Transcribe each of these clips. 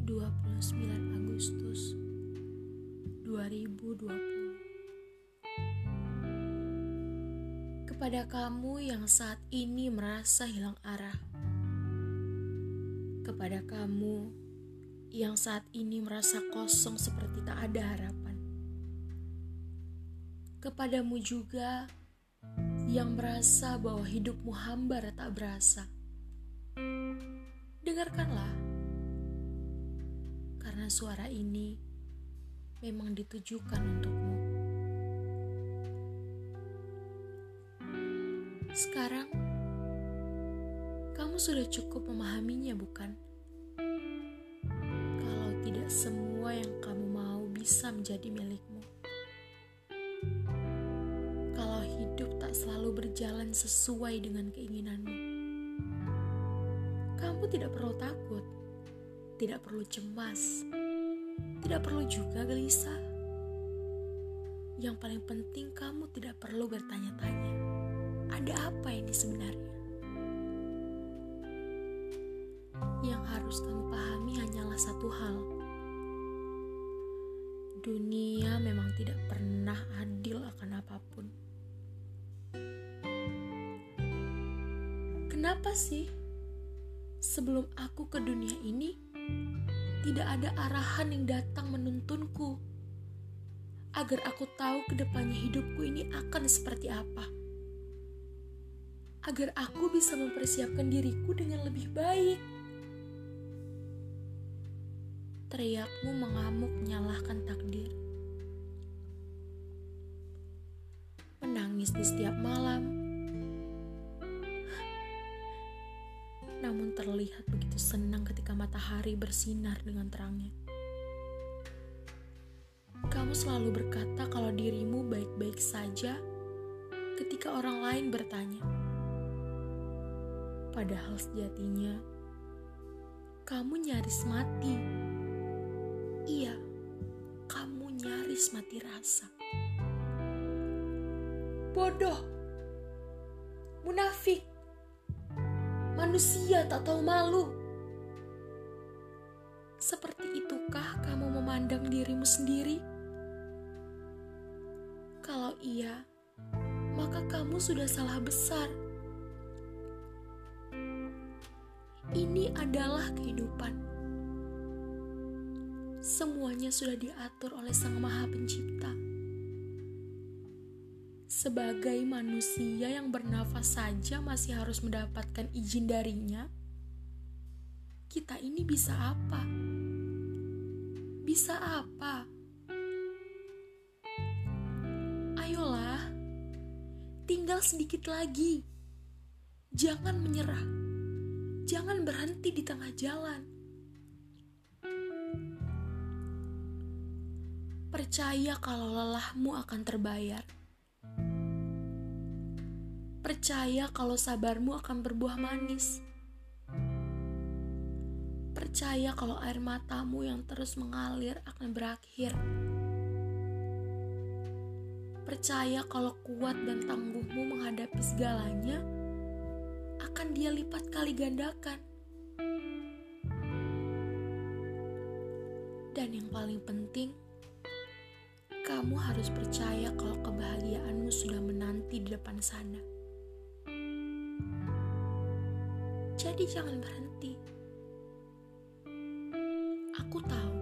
29 Agustus 2020 Kepada kamu yang saat ini merasa hilang arah. Kepada kamu yang saat ini merasa kosong seperti tak ada harapan. Kepadamu juga yang merasa bahwa hidupmu hambar tak berasa. Dengarkanlah. Suara ini memang ditujukan untukmu. Sekarang, kamu sudah cukup memahaminya, bukan? Kalau tidak semua yang kamu mau bisa menjadi milikmu. Kalau hidup tak selalu berjalan sesuai dengan keinginanmu. Kamu tidak perlu takut, tidak perlu cemas, tidak perlu juga gelisah. Yang paling penting kamu tidak perlu bertanya-tanya. Ada apa ini sebenarnya? Yang harus kamu pahami hanyalah satu hal. Dunia memang tidak pernah adil akan apa pun. Kenapa sih sebelum aku ke dunia ini tidak ada arahan yang datang menuntunku agar aku tahu ke depannya hidupku ini akan seperti apa. Agar aku bisa mempersiapkan diriku dengan lebih baik. Teriakmu mengamuk menyalahkan takdir. Menangis di setiap malam namun terlihat begitu senang ketika matahari bersinar dengan terangnya. Kamu selalu berkata kalau dirimu baik-baik saja ketika orang lain bertanya. Padahal sejatinya, kamu nyaris mati. Iya, kamu nyaris mati rasa. Bodoh, munafik, manusia tak tahu malu. Seperti itukah kamu memandang dirimu sendiri? Kalau iya, maka kamu sudah salah besar. Ini adalah kehidupan. Semuanya sudah diatur oleh Sang Maha Pencipta sebagai manusia yang bernafas saja masih harus mendapatkan izin darinya, kita ini bisa apa? Bisa apa? Ayolah, tinggal sedikit lagi. Jangan menyerah. Jangan berhenti di tengah jalan. Percaya kalau lelahmu akan terbayar Percaya kalau sabarmu akan berbuah manis. Percaya kalau air matamu yang terus mengalir akan berakhir. Percaya kalau kuat dan tangguhmu menghadapi segalanya akan dia lipat kali gandakan. Dan yang paling penting, kamu harus percaya kalau kebahagiaanmu sudah menanti di depan sana. Jadi jangan berhenti. Aku tahu,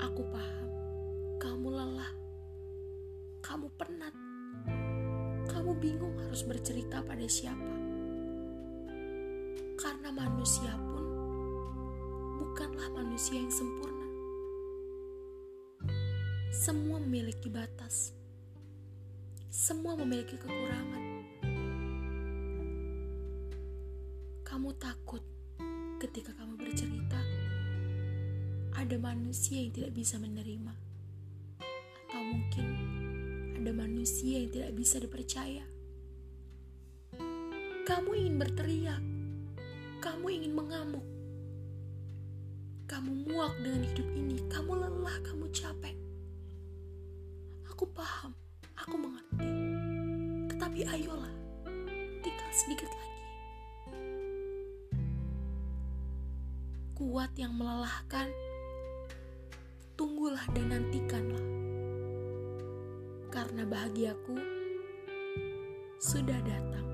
aku paham. Kamu lelah. Kamu penat. Kamu bingung harus bercerita pada siapa. Karena manusia pun bukanlah manusia yang sempurna. Semua memiliki batas. Semua memiliki kekurangan. Kamu takut ketika kamu bercerita, ada manusia yang tidak bisa menerima, atau mungkin ada manusia yang tidak bisa dipercaya. Kamu ingin berteriak, kamu ingin mengamuk, kamu muak dengan hidup ini, kamu lelah, kamu capek. Aku paham, aku mengerti, tetapi ayolah, tinggal sedikit lagi. Kuat yang melelahkan, tunggulah dan nantikanlah. karena bahagiaku sudah datang.